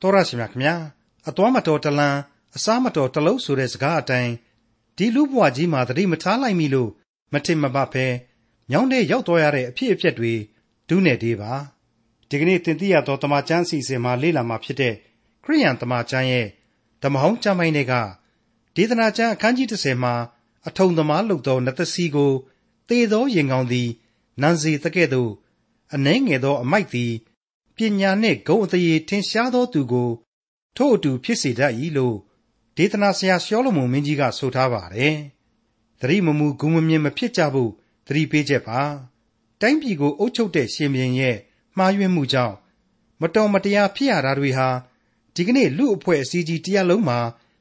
တော်ရရှိမြခင်ဗျာအသွားမတော်တလန်းအစားမတော်တလုံးဆိုတဲ့စကားအတိုင်းဒီလူဘဝကြီးမှာသတိမထားလိုက်မိလို့မထင်မပတ်ပဲမြောင်းတဲ့ရောက်တော်ရတဲ့အဖြစ်အပျက်တွေဒုနဲ့သေးပါဒီကနေ့သင်သိရသောတမချန်းအစီအစဉ်မှာလေ့လာမှာဖြစ်တဲ့ခရိယန်တမချန်းရဲ့ဓမ္မဟောင်းကျမ်းပိုင်းတွေကဒေသနာကျမ်းအခန်းကြီး30မှာအထုံသမားလုပ်သောနတ်သစီကိုသေသောရင်ကောင်းသည်နန်စီတကဲ့သို့အနှဲငယ်သောအမိုက်သည် ပညာနှင့်ဂုံအသရေထင်ရှားသောသူကို ထို့အတူဖြစ်စေတတ်၏လို့ ဒေသနာဆရာရှောလမုန်မင်းကြီးက ဆိုထားပါတယ်။သတိမမူဂုံမမြင်မဖြစ်ကြဖို့သတိပေးချက်ပါ။တိုင်းပြည်ကိုအုပ်ချုပ်တဲ့ရှင်ဘရင်ရဲ့မှားယွင်းမှုကြောင့်မတော်မတရားဖြစ်ရတာတွေဟာဒီကနေ့လူအဖွဲ့အစည်းကြီးတရားလုံးမှာ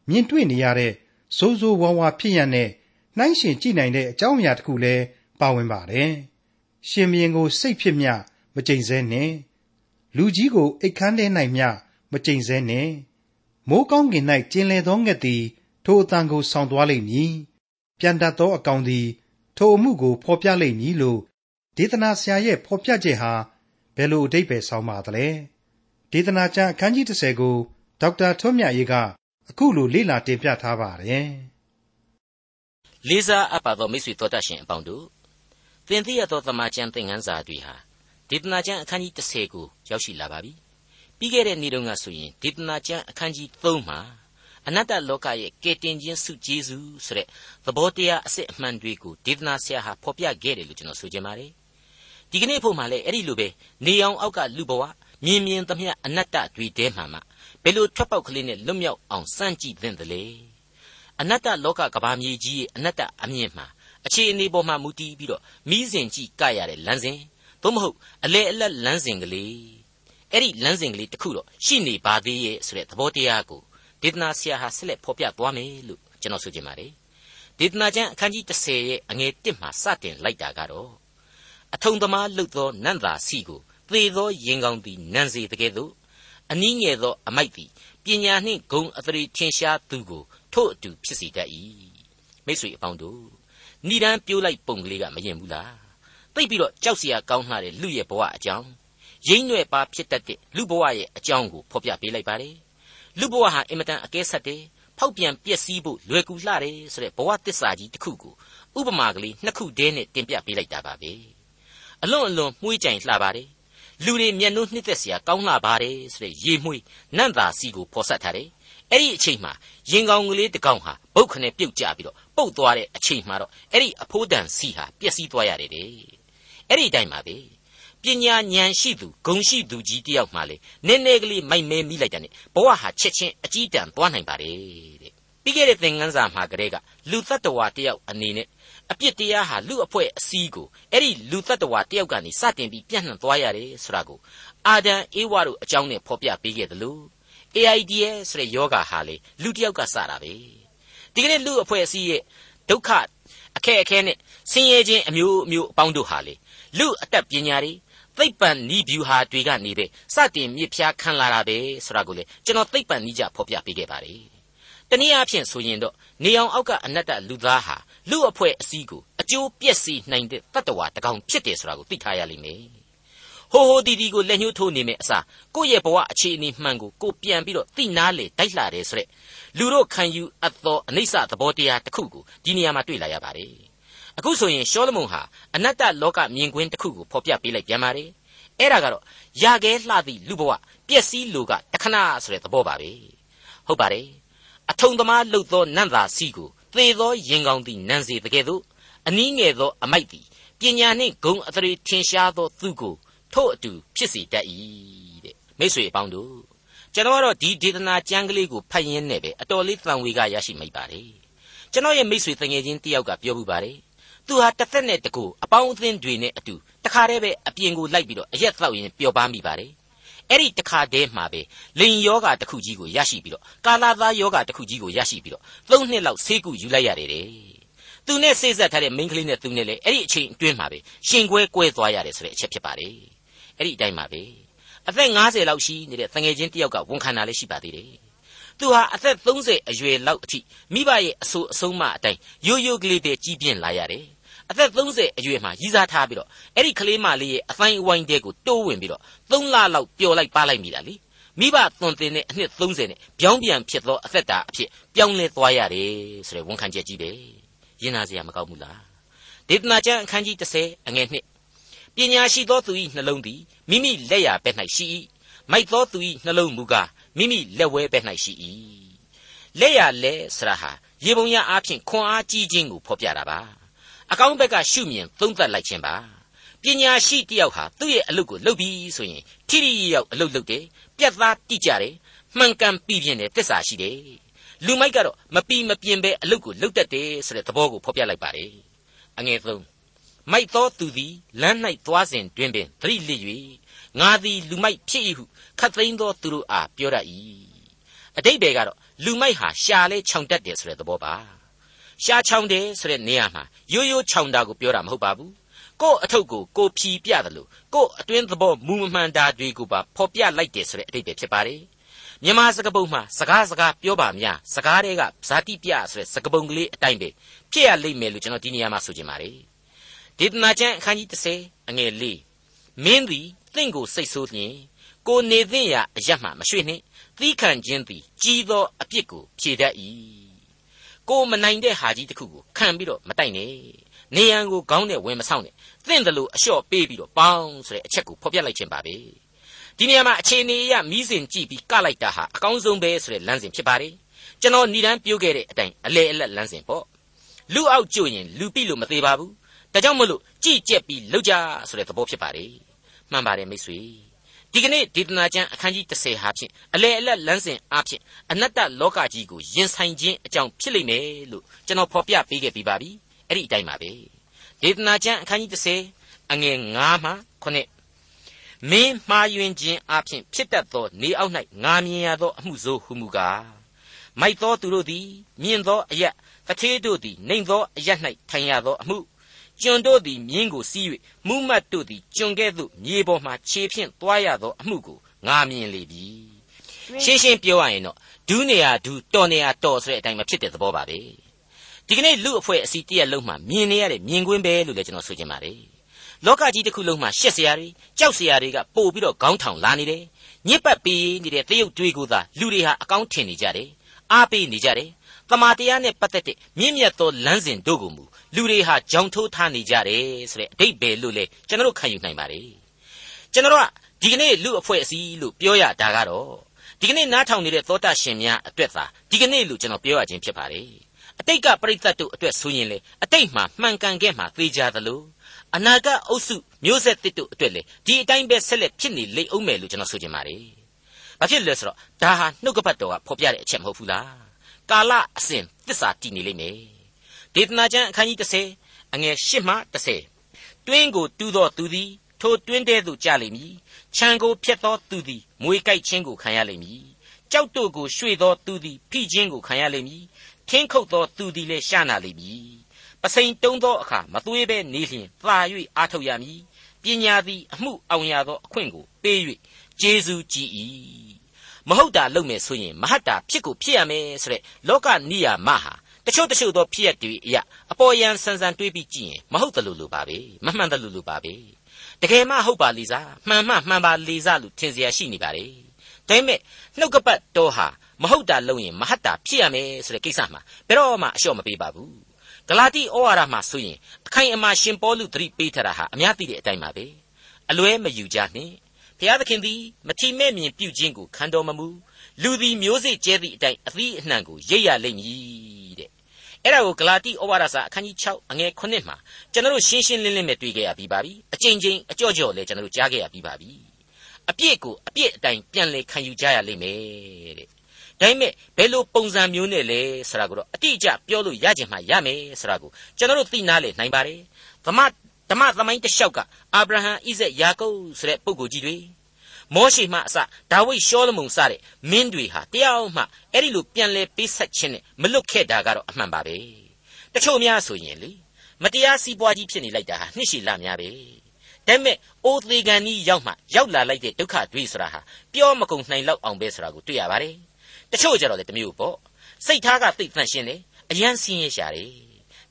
မြင်တွေ့နေရတဲ့စိုးစိုးဝါးဝါဖြစ်ရတဲ့နှိုင်းရှင်ကြည့်နိုင်တဲ့အကြောင်းအရာတစ်ခုလည်းပါဝင်ပါတယ်။ရှင်ဘရင်ကိုစိတ်ဖြစ်မျှမကြိမ်စဲနဲ့ လူကြီးကိုအိတ်ခမ်းထဲ၌မျှမကြိမ်စဲနဲ့မိုးကောင်းကင်၌ကျင်လည်သောငှက်သည် ထိုအတန်ကိုဆောင်သွားလိမ့်မည်ပြန်တတ်သောအကောင်သည် ထိုအမှုကိုဖော်ပြလိမ့်မည်လို့ဒေသနာဆရာရဲ့ဖော်ပြချက်ဟာဘယ်လိုအဓိပ္ပာယ်ဆောင်ပါသလဲဒေသနာကျမ်းအခန်းကြီး30ကိုဒေါက်တာထွန်းမြတ်ရေးကအခုလိုလေ့လာတင်ပြထားပါတယ်လေးစားအပ်ပါသောမိတ်ဆွေတော်တတ်ရှင်အပေါင်းတို့သင်သိရသောသမာကျမ်းသင်ခန်းစာတွေဟာ ဒေသနာကျမ်းအခန်းကြီး30ကိုရောက်ရှိလာပါပြီပြီးခဲ့တဲ့နေ့တုန်းကဆိုရင်ဒေသနာကျမ်းအခန်းကြီး3မှာအနတ္တလောကရဲ့ကယ်တင်ခြင်းစုကျေးဇူးဆိုတဲ့သဘောတရားအစစ်အမှန်တွေကိုဒေသနာဆရာဟာဖော်ပြခဲ့တယ်လို့ကျွန်တော်ဆိုချင်ပါတယ်ဒီကနေ့ဖို့မှာလည်းအဲ့ဒီလိုပဲနေအောင်အောက်ကလူဘဝမြင်မြင်သမျှအနတ္တတွေတဲမှမှဘယ်လိုထွက်ပေါက်ကလေးနဲ့လွတ်မြောက်အောင်စမ်းကြည့်သင့်တယ်လေအနတ္တလောကကဘာမြေကြီးရဲ့အနတ္တအမြင်မှာအခြေအနေပေါ်မှာမူတည်ပြီးတော့မိစဉ်ကြည့်ကရတဲ့လမ်းစဉ် သို့မဟုတ်အလေအလတ်လမ်းစဉ်ကလေးအဲ့ဒီလမ်းစဉ်ကလေးတစ်ခုတော့ရှိနေပါသေးရဲ့ဆိုတဲ့သဘောတရားကိုဒေသနာဆရာဟာဆက်လက်ဖော်ပြသွားမယ်လို့ကျွန်တော်ဆိုချင်ပါတယ်ဒေသနာကျမ်းအခန်းကြီး30ရဲ့အငယ်1မှာစတင်လိုက်တာကတော့အထုံသမားလှုပ်သောနန္တာစီကိုသေသောရင်ကောင်းသည်နန်းစေတကယ်သို့အနည်းငယ်သောအမိုက်သည်ပညာနှင့်ဂုံအသရေထင်ရှားသူကိုထို့အတူဖြစ်စေတတ်၏မိတ်ဆွေအပေါင်းတို့ဏိဒန်းပြိုးလိုက်ပုံကလေးကမရင်ဘူးလား သိပ်ပြီးတော့ကြောက်စရာကောင်းလှတဲ့လူရဲ့ဘဝအကြောင်းရင်းရွယ်ပါဖြစ်တတ်တဲ့လူဘဝရဲ့အကြောင်းကိုဖော်ပြပေးလိုက်ပါတယ်လူဘဝဟာအင်မတန်အကဲဆက်တယ်ဖောက်ပြန်ပျက်စီးဖို့လွယ်ကူလှတယ်ဆိုတဲ့ဘဝတစ္ဆာကြီးတစ်ခုကိုဥပမာကလေးနှစ်ခုတည်းနဲ့တင်ပြပေးလိုက်တာပါပဲအလွန်အလွန်မှုေးကြိုင်လှပါတယ်လူတွေမျက်နှာနှစ်သက်စရာကောင်းလှပါတယ်ဆိုတဲ့ရေမွှေးနန့်သာစီကိုဖော်ဆက်ထားတယ်အဲ့ဒီအချိန်မှာရင်ကောင်ကလေးတစ်ကောင်ဟာဘုတ်ခနဲ့ပြုတ်ကျပြီးတော့ပုတ်သွားတဲ့အချိန်မှာတော့အဲ့ဒီအဖိုးတန်စီဟာပျက်စီးသွားရတယ်တဲ့ အဲ့ဒီတိုင်းပါပဲပညာဉာဏ်ရှိသူဂုံရှိသူကြီးတယောက်မှလေနည်းနည်းကလေးမိုက်မဲမိလိုက်တဲ့ဘဝဟာချက်ချင်းအကြီးတန်းသွားနိုင်ပါတယ်တဲ့ပြီးခဲ့တဲ့သင်ခန်းစာမှာကလေးကလူတ attva တယောက်အနေနဲ့အပြစ်တရားဟာလူအဖွဲ့အစည်းကိုအဲ့ဒီလူတ attva တယောက်ကနေစတင်ပြီးပြန့်နှံ့သွားရတယ်ဆိုတာကိုအာဒံအေဝါတို့အကြောင်းနဲ့ဖော်ပြပေးခဲ့တယ်လို့ AIDS ဆိုတဲ့ယောဂါဟာလေလူတယောက်ကစတာပဲဒီကနေ့လူအဖွဲ့အစည်းရဲ့ဒုက္ခအခက်အခဲနဲ့ဆင်းရဲခြင်းအမျိုးမျိုးအပေါင်းတို့ဟာလေ လူအတတ်ပညာတွေသိပ္ပံဤဗျူဟာတွေကနေပဲစတင်မြစ်ဖျားခံလာတာပဲဆိုတာကိုလေကျွန်တော်သိပ္ပံဤကြဖော်ပြပေးခဲ့ပါတယ်တနည်းအားဖြင့်ဆိုရင်တော့နေအောင်အောက်ကအနတ္တလူသားဟာလူအဖွဲ့အစည်းကိုအကျိုးပြည့်စည်နိုင်တဲ့တတ္တဝါတကောင်ဖြစ်တယ်ဆိုတာကိုသိထားရလိမ့်မယ်ဟိုဟိုဒီဒီကိုလက်ညှိုးထိုးနေမယ့်အစားကိုယ့်ရဲ့ဘဝအခြေအနေမှန်ကိုကိုပြန်ပြီးတော့သိနာလေတိုက်လာတယ်ဆိုရက်လူတို့ခံယူအပ်သောအနိစ္စသဘောတရားတစ်ခုကိုဒီနေရာမှာတွေ့လာရပါတယ် အခုဆိုရင်ရှောလမုန်ဟာအနတ္တလောကမြင်ကွင်းတစ်ခုကိုဖော်ပြပေးလိုက်ပြန်ပါတယ်အဲ့ဒါကတော့ယာခဲလှသည့်လူဘဝပျက်စီးလူကတခဏဆိုတဲ့သဘောပါပဲဟုတ်ပါတယ်အထုံသမားလှုပ်သောနန့်သာစီကိုသေသောရင်ကောင်းသည့်နန်းစီတကယ်သို့အနည်းငယ်သောအမိုက်သည်ပညာနှင့်ဂုံအသရေထင်ရှားသောသူကိုထို့အတူဖြစ်စေတတ်၏တဲ့မိတ်ဆွေအပေါင်းတို့ကျွန်တော်ကတော့ဒီဒေသနာကျမ်းကလေးကိုဖတ်ရင်းနဲ့ပဲအတော်လေးတန်ဝေကရရှိမိပါတယ်ကျွန်တော်ရဲ့မိတ်ဆွေတငယ်ချင်းတယောက်ကပြောမှုပါတယ် သူဟာတစ်သက်နဲ့တကူအပေါင်းအသင်းတွေနဲ့အတူတခါတည်းပဲအပြင်ကိုလိုက်ပြီးတော့အရက်သောက်ရင်ပျော်ပါမိပါတယ်အဲ့ဒီတခါတည်းမှာပဲလိန်ယောဂတစ်ခုကြီးကိုရရှိပြီးတော့ကာလာသားယောဂတစ်ခုကြီးကိုရရှိပြီးတော့သုံးနှစ်လောက်ဆေးကုယူလိုက်ရတယ်တဲ့သူနဲ့စိတ်ဆက်ထားတဲ့မိန်းကလေးနဲ့သူနဲ့လည်းအဲ့ဒီအချိန်အတွင်းမှာပဲရှင်ကွဲကွဲသွားရတယ်ဆိုတဲ့အချက်ဖြစ်ပါတယ်အဲ့ဒီအတိုင်းပါပဲအသက်50လောက်ရှိနေတဲ့တငယ်ချင်းတယောက်ကဝန်ခံတာလည်းရှိပါသေးတယ်သူဟာအသက်30အရွယ်လောက်အထိမိဘရဲ့အဆိုးအဆုံးမအတိုင်းရိုးရိုးကလေးတည်းကြီးပြင်းလာရတယ် အသက်30အရွယ်မှာရီးစားထားပြီးတော့အဲ့ဒီကလေးမလေးရဲ့အဖိုင်းအဝိုင်းတဲကိုတိုးဝင်ပြီးတော့3လလောက်ပျော်လိုက်ပါလိုက်မိတာလေမိဘသွန်သင်တဲ့အနှစ်30နဲ့ပြောင်းပြန်ဖြစ်သောအသက်တာအဖြစ်ပြောင်းလဲသွားရတယ်ဆိုတဲ့ဝန်ခံချက်ကြီးပဲရင်နာစရာမကောက်ဘူးလားဒေသနာကျမ်းအခန်းကြီး30အငယ်1ပညာရှိသောသူ၏နှလုံးသည်မိမိလက်ရဘက်၌ရှိ၏မိုက်သောသူ၏နှလုံးမူကားမိမိလက်ဝဲဘက်၌ရှိ၏လက်ရလဲဆရာဟာရေပုံရအားဖြင့်ခွန်အားကြီးခြင်းကိုဖော်ပြတာပါ အကောင်းဘက်ကရှုမြင်သုံးသပ်လိုက်ခြင်းပါပညာရှိတယောက်ဟာသူ့ရဲ့အလုပ်ကိုလုပ်ပြီးဆိုရင်ထိထိရောက်အလုပ်လုပ်တယ်ပြတ်သားတိကျတယ်မှန်ကန်ပြီးပြင်းတယ်တစ္ဆာရှိတယ်လူမိုက်ကတော့မပီမပြင်းပဲအလုပ်ကိုလုပ်တတ်တယ်ဆိုတဲ့သဘောကိုဖော်ပြလိုက်ပါတယ်အငယ်သုံးမိုက်သောသူသည်လမ်း၌သွားစဉ်တွင်ပင်သတိလစ်၍ငါသည်လူမိုက်ဖြစ်၏ဟုခတ်သိမ်းသောသူတို့အားပြောတတ်၏အတိတ်ဘယ်ကတော့လူမိုက်ဟာရှာလဲခြောင်တတ်တယ်ဆိုတဲ့သဘောပါ ရှားချောင်တယ်ဆိုတဲ့နေရာမှာရိုးရိုးချောင်တာကိုပြောတာမဟုတ်ပါဘူးကို့အထုပ်ကိုကိုဖြီပြတယ်လို့ကို့အတွင်းသဘောမူမမှန်တာတွေကိုပါဖော်ပြလိုက်တယ်ဆိုတဲ့အတိတ်ပဲဖြစ်ပါတယ်မြန်မာစကားပုံမှာစကားစကားပြောပါများစကားတွေကဇာတိပြဆိုတဲ့စကားပုံကလေးအတိုင်းပဲဖြစ်ရလိမ့်မယ်လို့ကျွန်တော်ဒီနေရာမှာဆိုချင်ပါတယ်ဒေသနာကျမ်းအခန်းကြီး30အငယ်၄မင်းသည်တင့်ကိုစိတ်ဆိုးလျင်ကိုနေသင့်ရာအရတ်မှမရွှေ့နှင့်သီးခံခြင်းသည်ကြီးသောအပြစ်ကိုဖြေတတ်၏ ကိုမနိုင်တဲ့ဟာကြီးတစ်ခုကိုခံပြီးတော့မတိုက်နဲ့နေရန်ကိုခေါင်းနဲ့ဝင်မဆောင်နဲ့သင့်တယ်လို့အလျှော့ပေးပြီးတော့ပေါင်းဆိုတဲ့အချက်ကိုဖော်ပြလိုက်ခြင်းပါပဲဒီနေရာမှာအခြေအနေအရမီးစင်ကြည့်ပြီးကလိုက်တာဟာအကောင်းဆုံးပဲဆိုတဲ့လမ်းစဉ်ဖြစ်ပါတယ်ကျွန်တော်ဏ္ဍန်ပြောခဲ့တဲ့အတိုင်းအလေအလတ်လမ်းစဉ်ပေါ့လူအောက်ကျရင်လူပြီလို့မသေးပါဘူးဒါကြောင့်မလို့ကြည်ကြက်ပြီးလှုပ်ကြဆိုတဲ့သဘောဖြစ်ပါတယ်မှန်ပါတယ်မိတ်ဆွေ ဒီကနေ့ဒေသနာကျမ်းအခန်းကြီး30ဟာဖြင့်အလေအလတ်လမ်းစဉ်အားဖြင့်အနတ္တလောကကြီးကိုရင်ဆိုင်ခြင်းအကြောင်းဖြစ်လိမ့်မယ်လို့ကျွန်တော်ဖော်ပြပေးခဲ့ပြီးပါပြီအဲ့ဒီအတိုင်းပါပဲဒေသနာကျမ်းအခန်းကြီး30အငယ်9မှ9မင်းမှားယွင်းခြင်းအပြင်ဖြစ်တတ်သောနေအောက်၌ငာမြင်ရသောအမှုဆိုးဟုမူကားမိုက်သောသူတို့သည်မြင်သောအရက်တထေးတို့သည်နှိမ်သောအရက်၌ထိုင်ရသောအမှု ကျွန်တို့သည်မြင်းကိုစီး၍မူးမတ်တို့သည်ကျွန်ကဲ့သို့မြေပေါ်မှခြေဖြင့်သွားရသောအမှုကိုငာမြင်လေပြီရှင်းရှင်းပြောရရင်တော့ဒူးနေရဒူးတော်နေရတော်ဆိုတဲ့အတိုင်းမဖြစ်တဲ့သဘောပါပဲဒီကနေ့လူအဖွဲ့အစည်းတရက်လုံးမှာမြင်နေရတဲ့မြင်ကွင်းပဲလို့လည်းကျွန်တော်ဆိုချင်ပါတယ်လောကကြီးတစ်ခုလုံးမှာရှက်စရာတွေကြောက်စရာတွေကပို့ပြီးတော့ခေါင်းထောင်လာနေတယ်ညစ်ပတ်ပေးနေတဲ့တရုတ်တွေကိုသာလူတွေဟာအကောင်းထင်နေကြတယ်အားပေးနေကြတယ်တမာတရားနဲ့ပတ်သက်တဲ့မြင့်မြတ်သောလမ်းစဉ်တို့ကိုမူ လူတွေဟာကြောင်ထိုးထားနေကြတယ်ဆိုတဲ့အတိတ်ပဲလို့လေကျွန်တော်တို့ခံယူနိုင်ပါတယ်ကျွန်တော်တို့ကဒီကနေ့လူအဖွဲ့အစည်းလို့ပြောရတာကတော့ဒီကနေ့နားထောင်နေတဲ့သောတာရှင်များအတွက်သာဒီကနေ့လို့ကျွန်တော်ပြောရခြင်းဖြစ်ပါတယ်အတိတ်ကပရိသတ်တို့အတွက်ဆိုရင်လေအတိတ်မှာမှန်ကန်ခဲ့မှာသိကြသလိုအနာဂတ်အုပ်စုမျိုးဆက်တစ်တို့အတွက်လေဒီအတိုင်းပဲဆက်လက်ဖြစ်နေလိမ့်အောင်မယ်လို့ကျွန်တော်ဆိုချင်ပါတယ်။ဘာဖြစ်လဲဆိုတော့ဒါဟာနှုတ်ကပတ်တော်ကဖော်ပြတဲ့အချက်မဟုတ်ဘူးလား။ကာလအစဉ်သစ္စာတည်နေလိမ့်မယ်။ ဒေသနာကျမ်းအခန်းကြီး30အငယ်8မှ30တွင်းကိုတူးသောသူသည်ထိုတွင်းတဲသို့ကျလိမ့်မည်။ခြံကိုဖျက်သောသူသည်မွေကြိုက်ခြင်းကိုခံရလိမ့်မည်။ကြောက်တို့ကိုရွှေ့သောသူသည်ဖိခြင်းကိုခံရလိမ့်မည်။ထင်းခုတ်သောသူသည်လည်းရှာနာလိမ့်မည်။ပစိန်တုံးသောအခါမသွေးဘဲနေလျင်သာ၍အားထုတ်ရမည်။ပညာသည်အမှုအောင်ရသောအခွင့်ကိုပေး၍ကျေးဇူးကြည်၏မဟုတ်တာလုပ်မယ်ဆိုရင်မဟတ်တာဖြစ်ကိုဖြစ်ရမယ်ဆိုတဲ့လောကနိယာမဟာ တချို့တချို့သောဖြစ်ရတွေအရာအပေါ်ယံဆန်းဆန်းတွေးပြီးကြည့်ရင်မဟုတ်တယ်လို့လို့ပါပဲမမှန်တယ်လို့လို့ပါပဲတကယ်မှဟုတ်ပါလိစားမှန်မှမှန်ပါလိစားလို့ထင်เสียရှိနေပါလေဒါပေမဲ့နှုတ်ကပတ်တော်ဟာမဟုတ်တာလုပ်ရင်မဟတ်တာဖြစ်ရမယ်ဆိုတဲ့ကိစ္စမှာဘယ်တော့မှအလျှော့မပေးပါဘူးဂလာတိဩဝါဒမှာဆိုရင်အခိုင်အမာရှင်ပေါလုသတိပေးထားတာဟာအများသိတဲ့အတိုင်းပါပဲအလွဲမယူကြနှင့်ဘုရားသခင်သည်မထီမဲ့မြင်ပြုခြင်းကိုခံတော်မမူလူသည်မျိုးစေ့ကျဲသည့်အတိုင်းအသီးအနှံကိုရိပ်ရလိမ့်မည်တဲ့ အဲ့ဒါကိုဂလာတိဩဝါဒစာအခန်းကြီး6အငယ်9မှာကျွန်တော်တို့ရှင်းရှင်းလင်းလင်းပဲတွေ့ခဲ့ရပြီးပါပြီအကြိမ်ကြိမ်အကြော့ကြော့လည်းကျွန်တော်တို့ကြားခဲ့ရပြီးပါပြီအပြစ်ကိုအပြစ်အတိုင်းပြန်လေခံယူကြရလိမ့်မယ်တဲ့ဒါပေမဲ့ဘယ်လိုပုံစံမျိုးနဲ့လဲဆိုတာကိုတော့အတိအကျပြောလို့ရခြင်းမှရမယ်ဆိုတာကိုကျွန်တော်တို့သိနာလေနိုင်ပါတယ်ဗမာဓမ္မသမိုင်းတစ်လျှောက်ကအာဗြဟံဣဇက်ယာကုပ်ဆိုတဲ့ပုဂ္ဂိုလ်ကြီးတွေ မောရှိမှအစဒါဝိဒ်ရှောလမုန်စတဲ့မင်းတွေဟာတယောက်မှအဲ့ဒီလိုပြန်လဲပေးဆက်ခြင်းနဲ့မလွတ်ခဲ့တာကတော့အမှန်ပါပဲတချို့များဆိုရင်လေမတရားစီးပွားကြီးဖြစ်နေလိုက်တာဟာနှစ်ရှည်လများပဲဒါပေမဲ့အိုသေးကန်ကြီးရောက်မှရောက်လာလိုက်တဲ့ဒုက္ခတွေဆိုတာဟာပြောမကုန်နိုင်လောက်အောင်ပဲဆိုတာကိုတွေ့ရပါတယ်တချို့ကြတော့လေတမျိုးပေါ့စိတ်ထားကသိပ်သန့်ရှင်းတယ်အယံစင်းရရှာတယ်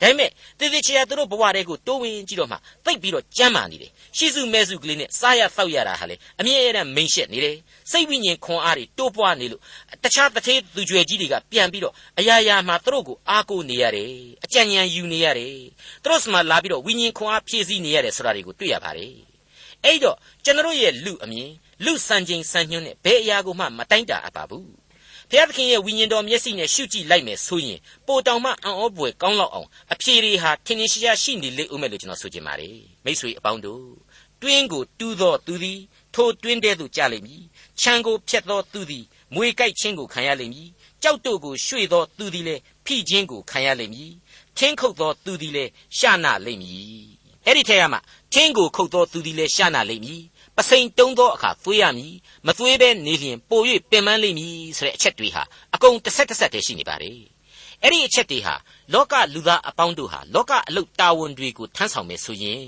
ဒါပေမဲ့တည်တည်ချာချာသူတို့ဘဝတွေကိုတိုးဝင်ကြည့်တော့မှသိပ်ပြီးတော့ကြမ်းမာနေတယ် ရှိစုမဲစုကလေးနဲ့စားရတောက်ရတာဟာလေအမြဲတမ်းမိန်ရှက်နေတယ်စိတ်ဝိညာဉ်ခွန်အားတွေတိုးပွားနေလို့တခြားတစ်သေးသူကြွယ်ကြီးတွေကပြန်ပြီးတော့အရာရာမှာသူတို့ကိုအားကိုးနေရတယ်အကြံဉာဏ်ယူနေရတယ်သူတို့စမှာလာပြီးတော့ဝိညာဉ်ခွန်အားဖြည့်ဆည်းနေရတယ်ဆိုတာတွေကိုတွေ့ရပါတယ်အဲ့တော့ကျွန်တော်ရဲ့လူအမြင်လူစံချိန်စံညွှန်းနဲ့ဘယ်အရာကိုမှမတိုင်းတာအပ်ပါဘူးဘုရားသခင်ရဲ့ဝိညာဉ်တော်မျက်စိနဲ့ရှုကြည့်လိုက်မယ်ဆိုရင်ပိုတောင်မှအံ့ဩပွေကောင်းလောက်အောင်အဖြေတွေဟာထင်ထင်ရှားရှားရှိနေလိမ့်ဦးမယ်လို့ကျွန်တော်ဆိုချင်ပါတယ် မိတ်ဆွေအပေါင်းတို့တွင်းကိုတူးသောသူသည်ထိုတွင်းတဲ့သို့ကြလိမ့်မည်ခြံကိုဖျက်သောသူသည်မွေကြိုက်ခြင်းကိုခံရလိမ့်မည်ကြောက်တို့ကိုရွှေ့သောသူသည်လည်းဖိခြင်းကိုခံရလိမ့်မည်ထင်းခုတ်သောသူသည်လည်းရှာနာလိမ့်မည်အဲ့ဒီထဲကမှထင်းကိုခုတ်သောသူသည်လည်းရှာနာလိမ့်မည်ပစိန်တုံးသောအခါသွေးရမည်မသွေးဘဲနေလျင်ပို၍ပင်ပန်းလိမ့်မည်ဆိုတဲ့အချက်တွေဟာအကုန်တစ်ဆက်တစ်ဆက်တည်းရှိနေပါတယ် အဲ့ဒီအချက်တွေဟာလောကလူသားအပေါင်းတို့ဟာလောကအလုတ်တာဝန်တွေကိုထမ်းဆောင်မယ်ဆိုရင်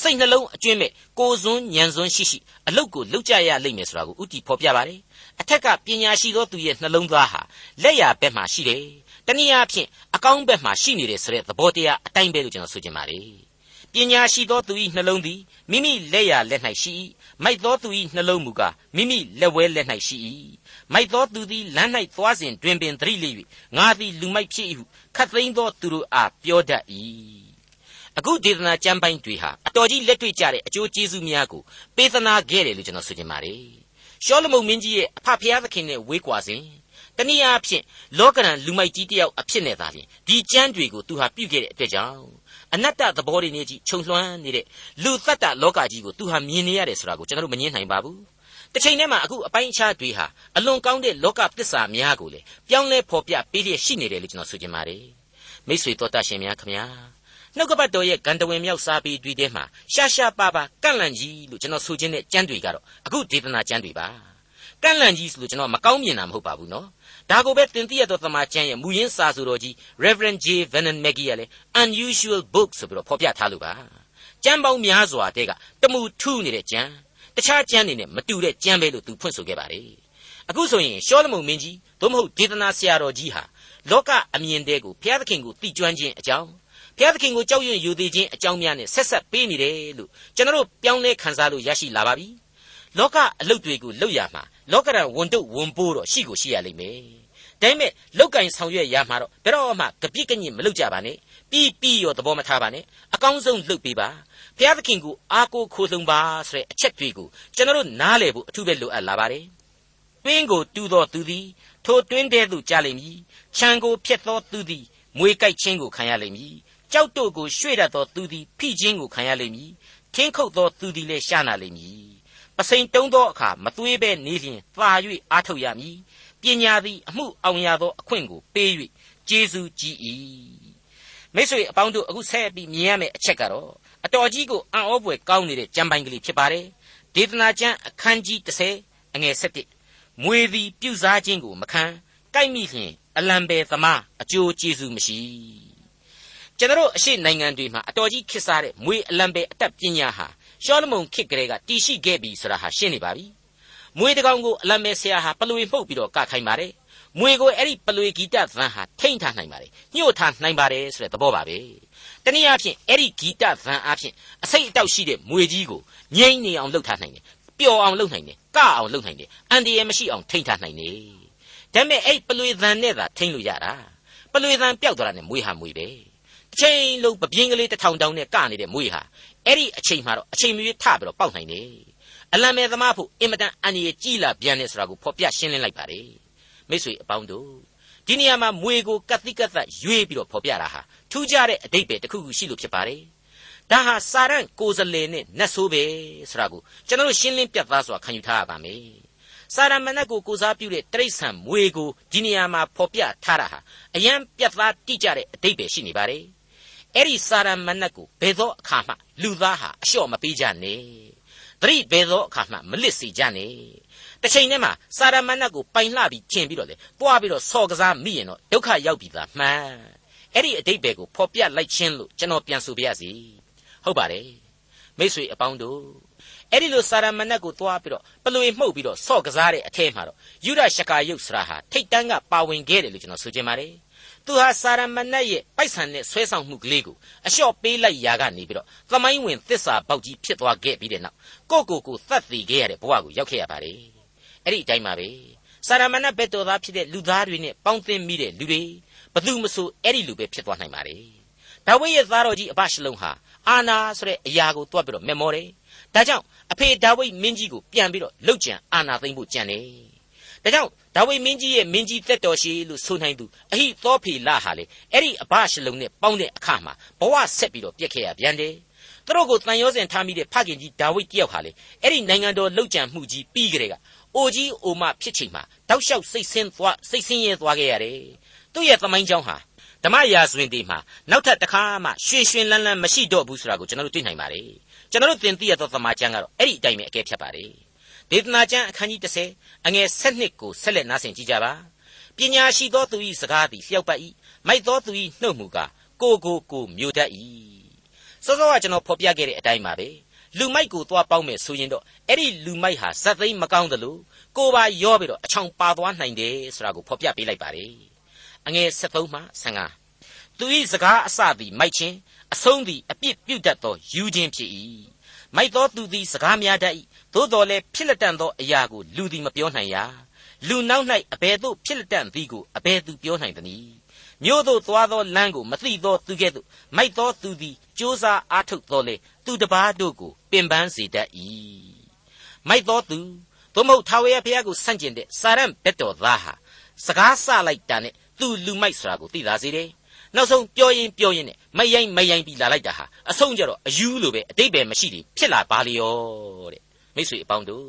စိတ်နှလုံးအကျွင့်မဲ့ကိုစွန်းညံစွန်းရှိရှိအလုတ်ကိုလုကြရလိမ့်မယ်ဆိုတာကိုဥတီဖော်ပြပါတယ်အထက်ကပညာရှိသောသူရဲ့နှလုံးသားဟာလက်ရဘက်မှာရှိတယ်တနည်းအားဖြင့်အကောင်းဘက်မှာရှိနေတယ်ဆိုတဲ့သဘောတရားအတိုင်းပဲလို့ကျွန်တော်ဆိုချင်ပါတယ်ပညာရှိသောသူ၏နှလုံးသည်မိမိလက်ရလက်၌ရှိ၏မိုက်သောသူ၏နှလုံးမူကားမိမိလက်ဝဲလက်၌ရှိ၏ မိုက်သောသူသည်လမ်း၌သွားစဉ်တွင်ပင်သတိလေး၍ငါသည်လူမိုက်ဖြစ်၏ဟုခတ်သိမ်းသောသူတို့အားပြောတတ်၏အခုဒေသနာကျမ်းပိုင်းတွေဟာအတော်ကြီးလက်တွေ့ကြတဲ့အကျိုးကျေးဇူးများကိုပေးသနာခဲ့တယ်လို့ကျွန်တော်ဆိုချင်ပါတယ်ရှောလမုန်မင်းကြီးရဲ့အဖဖျားသခင်နဲ့ဝေးကွာစဉ်တနည်းအားဖြင့်လောကရန်လူမိုက်ကြီးတယောက်အဖြစ်နဲ့သာဖြင့်ဒီကျမ်းတွေကိုသူဟာပြုခဲ့တဲ့အတွက်ကြောင့်အနတ္တသဘောတွေနဲ့ကြီးခြုံလွှမ်းနေတဲ့လူသတ္တလောကကြီးကိုသူဟာမြင်နေရတယ်ဆိုတာကိုကျွန်တော်တို့မငြင်းနိုင်ပါဘူး တစ်ချိန်တည်းမှာအခုအပိုင်းအခြားတွေဟာအလွန်ကောင်းတဲ့လောကသစ္စာများကိုလေပြောင်းလဲဖော်ပြပေးလျက်ရှိနေတယ်လို့ကျွန်တော်ဆိုချင်ပါတယ်မိတ်ဆွေတော်တတ်ရှင်များခမညာနှုတ်ကပတ်တော်ရဲ့ဂန္တဝင်မြောက်စာပေတွေထဲမှာရှာရှာပါပါကန့်လန့်ကြီးလို့ကျွန်တော်ဆိုခြင်းတဲ့ကျမ်းတွေကတော့အခုဒေသနာကျမ်းတွေပါကန့်လန့်ကြီးဆိုလို့ကျွန်တော်မကောင်းမြင်တာမဟုတ်ပါဘူးနော်ဒါကိုပဲတင်ပြရသောသမာကျမ်းရဲ့မူရင်းစာဆိုတော်ကြီး Reverend J Vernon Mackey ကလည်း unusual book ဆိုပြီးတော့ဖော်ပြထားလို့ပါကျမ်းပေါင်းများစွာတဲ့ကတမှုထူးနေတဲ့ကျမ်း တခြားကျမ်းတွေနဲ့မတူတဲ့ကျမ်းပဲလို့သူဖွင့်ဆိုခဲ့ပါတယ်အခုဆိုရင်ရှောလမုန်မင်းကြီးသို့မဟုတ်ဒေသနာဆရာတော်ကြီးဟာလောကအမြင်တဲကိုဘုရားသခင်ကိုသိကျွမ်းခြင်းအကြောင်းဘုရားသခင်ကိုကြောက်ရွံ့ယူသေးခြင်းအကြောင်းများနဲ့ဆက်ဆက်ပေးနေတယ်လို့ကျွန်တော်တို့ပြောင်းလဲခံစားလို့ရရှိလာပါပြီလောကအလုပ်တွေကိုလုပ်ရမှာလောကရန်ဝန်တုပ်ဝန်ပိုးတော့ရှိကိုရှိရလိမ့်မယ်ဒါပေမဲ့လောက်ကင်ဆောင်ရွက်ရမှာတော့ဘယ်တော့မှကပြစ်ကညစ်မလုပ်ကြပါနဲ့ပြီးပြီးရောသဘောမထားပါနဲ့အကောင်းဆုံးလုပ်ပေးပါ ဘုရားသခင်ကိုအားကိုးခိုးဆုံးပါဆိုတဲ့အချက်တွေကိုကျွန်တော်တို့နားလည်ဖို့အထူးပဲလိုအပ်လာပါတယ်တွင်းကိုတူသောသူသည်ထိုတွင်းတဲသို့ကြလိမ့်မည်ခြံကိုဖျက်သောသူသည်မွေကြိုက်ခြင်းကိုခံရလိမ့်မည်ကြောက်တို့ကိုရွှေ့တတ်သောသူသည်ဖိခြင်းကိုခံရလိမ့်မည်ထင်းခုတ်သောသူသည်လည်းရှာနာလိမ့်မည်ပစိန်တုံးသောအခါမသွေးပဲနေလျင်သာ၍အားထုတ်ရမည်ပညာသည်အမှုအောင်ရသောအခွင့်ကိုပေး၍ကျေးဇူးကြီး၏ မိတ်ဆွေအပေါင်းတို့အခုဆက်ပြီးမြင်ရမယ့်အချက်ကတော့အတော်ကြီးကိုအံ့ဩဖွယ်ကောင်းနေတဲ့ကြံပိုင်ကလေးဖြစ်ပါတယ်ဒေသနာကျမ်းအခန်းကြီး30အငယ်7မွေသည်ပြုစားခြင်းကိုမခံကြိုက်မိလျင်အလံပယ်သမားအကျိုးကျေးဇူးမရှိကျွန်တော်အရှိနိုင်ငံတွေမှာအတော်ကြီးခစ်စားတဲ့မွေအလံပယ်အတတ်ပညာဟာရှောလမုန်ခေတ်ကလေးကတည်ရှိခဲ့ပြီဆိုတာဟာရှင်းနေပါပြီမွေတကောင်ကိုအလံမဲဆရာဟာပလွေမှုတ်ပြီးတော့ကခိုင်းပါတယ် မွေကိုအဲ့ဒီပလွေဂီတသံဟာထိမ့်ထားနိုင်ပါတယ်ညှို့ထားနိုင်ပါတယ်ဆိုတဲ့သဘောပါပဲတနည်းအားဖြင့်အဲ့ဒီဂီတသံအားဖြင့်အစိတ်အတောက်ရှိတဲ့မွေကြီးကိုငြိမ့်နေအောင်လှုပ်ထားနိုင်တယ်ပျော်အောင်လှုပ်နိုင်တယ်ကအောင်လှုပ်နိုင်တယ်အန်ဒီရမရှိအောင်ထိမ့်ထားနိုင်တယ်ဒါပေမဲ့အဲ့ပလွေသံနဲ့သာထိမ့်လို့ရတာပလွေသံပျောက်သွားတာနဲ့မွေဟာမွေပဲတစ်ချိန်လုံးပပြင်းကလေးတစ်ထောင်တောင်နဲ့ကနေတဲ့မွေဟာအဲ့ဒီအချိန်မှတော့အချိန်မရွေးထပြီးတော့ပေါက်နိုင်တယ်အလံမဲသမားဖို့အင်မတန်အန္တရာယ်ကြီးလာပြန်တယ်ဆိုတာကိုဖော်ပြရှင်းလင်းလိုက်ပါတယ် မိတ်ဆွေအပေါင်းတို့ဒီနေရာမှာမွေကိုကတိကတ်သက်ရွေးပြီးတော့ဖော်ပြတာဟာထူးခြားတဲ့အတိတ်ပဲတစ်ခုခုရှိလို့ဖြစ်ပါတယ်ဒါဟာစာရန်ကိုစလေနဲ့နတ်ဆိုးပဲဆိုတာကိုကျွန်တော်ရှင်းလင်းပြသစွာခံယူထားရပါမယ်စာရမဏတ်ကိုကိုစားပြုတဲ့တိရစ္ဆာန်မွေကိုဒီနေရာမှာဖော်ပြထားတာဟာအယံပြတ်သားတိကျတဲ့အတိတ်ပဲရှိနေပါတယ်အဲ့ဒီစာရမဏတ်ကိုဘယ်သောအခါမှလူသားဟာအလျှော့မပေးကြနဲ့သတိဘယ်သောအခါမှမလစ်စေကြနဲ့ တစ်ချိန်တည်းမှာစာရမဏတ်ကိုပိုင်လှပြီးကျင်ပြီးတော့လေတွားပြီးတော့ဆော့ကစားမိရင်တော့ဒုက္ခရောက်ပြီသားမှန်အဲ့ဒီအတိတ်ဘယ်ကိုဖော်ပြလိုက်ခြင်းလို့ကျွန်တော်ပြန်ဆိုပြရစီဟုတ်ပါတယ်မိษွေအပေါင်းတို့အဲ့ဒီလိုစာရမဏတ်ကိုတွားပြီးတော့ပလွေမှုတ်ပြီးတော့ဆော့ကစားတဲ့အထဲမှာတော့ယူဒရှကာယုတ်ဆရာဟာထိတ်တန်းကပါဝင်ခဲ့တယ်လို့ကျွန်တော်ဆိုချင်ပါတယ်သူဟာစာရမဏတ်ရဲ့ပိုက်ဆံနဲ့ဆွဲဆောင်မှုကလေးကိုအလျှော့ပေးလိုက်ရာကနေပြီးတော့သမိုင်းဝင်သစ္စာပေါက်ကြီးဖြစ်သွားခဲ့ပြီးတဲ့နောက်ကိုကိုကိုသတ်တည်ခဲ့ရတဲ့ဘဝကိုရောက်ခဲ့ရပါတယ် အဲ့ဒီအတိုင်းပါပဲစာရမဏတ်ဘက်တော်သားဖြစ်တဲ့လူသားတွေနဲ့ပေါင်းသင်းမိတဲ့လူတွေဘသူမဆိုအဲ့ဒီလူပဲဖြစ်သွားနိုင်ပါတယ်ဒါဝိဒ်ရဲ့သားတော်ကြီးအဘရှလုံဟာအာနာဆိုတဲ့အရာကိုတွတ်ပြီးတော့မေမောတယ်ဒါကြောင့်အဖေဒါဝိဒ်မင်းကြီးကိုပြန်ပြီးတော့လှုပ်ကြံအာနာသိမ့်ဖို့ကြံတယ်ဒါကြောင့်ဒါဝိမင်းကြီးရဲ့မင်းကြီးသက်တော်ရှိလို့ဆိုနိုင်သူအဟိသောဖေလဟာလေအဲ့ဒီအဘရှလုံနဲ့ပေါင်းတဲ့အခါမှာဘဝဆက်ပြီးတော့ပြက်ခဲ့ရပြန်တယ်သူတို့ကိုတန်ရောစင်ထားမိတဲ့ဖခင်ကြီးဒါဝိဒ်တယောက်ဟာလေအဲ့ဒီနိုင်ငံတော်လှုပ်ကြံမှုကြီးပြီးကြတဲ့က အိုကြီးအိုမဖြစ်ချိန်မှာတောက်လျှောက်စိတ်ဆင်းသွားစိတ်ဆင်းရဲသွားခဲ့ရတယ်သူ့ရဲ့သမိုင်းကြောင်းဟာဓမ္မရာဇဝင်တွေမှာနောက်ထပ်တစ်ခါမှရွှေရွှင်လန်းလန်းမရှိတော့ဘူးဆိုတာကိုကျွန်တော်တို့သိနိုင်ပါတယ်ကျွန်တော်တို့သင်သိရသောသမာကျမ်းကတော့အဲ့ဒီအတိုင်းပဲအကဲဖြတ်ပါတယ်ဒေသနာကျမ်းအခန်းကြီး30အငယ်7ကိုဆက်လက်နားဆင်ကြကြပါပညာရှိသောသူ၏စကားသည်လျှောက်ပတ်၏မိုက်သောသူ၏နှုတ်မူကားကိုကိုကိုမျိုးတတ်၏စောစောကကျွန်တော်ဖော်ပြခဲ့တဲ့အတိုင်းပါပဲ လူမိုက်ကိုသွားပေါင်းမယ်ဆိုရင်တော့အဲ့ဒီလူမိုက်ဟာဇက်သိမ်းမကောင်းသလိုကိုပါရောပြီးတော့အချောင်ပါသွားနိုင်တယ်ဆိုတာကိုဖော်ပြပေးလိုက်ပါတယ်အငယ်73မှ75သူ၏စကားအစသည်မိုက်ခြင်းအဆုံးသည်အပြစ်ပြုတ်တတ်သောယူခြင်းဖြစ်၏မိုက်သောသူသည်စကားများတတ်၏သို့တော်လည်းဖြစ်လက်တန်သောအရာကိုလူသည်မပြောနိုင်ရာလူနောက်၌အဘယ်သို့ဖြစ်လက်တန်သည်ကိုအဘယ်သူပြောနိုင်သနည်း မြို့သို့သွားသောလမ်းကိုမသိသောသူကဲ့သို့မိုက်သောသူသည်ကြိုးစားအားထုတ်တော်လေသူတပားတို့ကိုပင်ပန်းစေတတ်၏မိုက်သောသူသို့မဟုတ်ထာဝရဘုရားကိုဆန့်ကျင်တဲ့စာရန်ဘက်တော်သားဟာစကားဆလိုက်တာနဲ့သူလူမိုက်ဆိုတာကိုသိသာစေတယ်နောက်ဆုံးပြောရင်ပြောရင်နဲ့မယိုင်မယိုင်ပြီးလာလိုက်တာဟာအဆုံးကြတော့အယူလိုပဲအတိတ်ပဲမရှိသေးဖြစ်လာပါလေရောတဲ့မိတ်ဆွေအပေါင်းတို့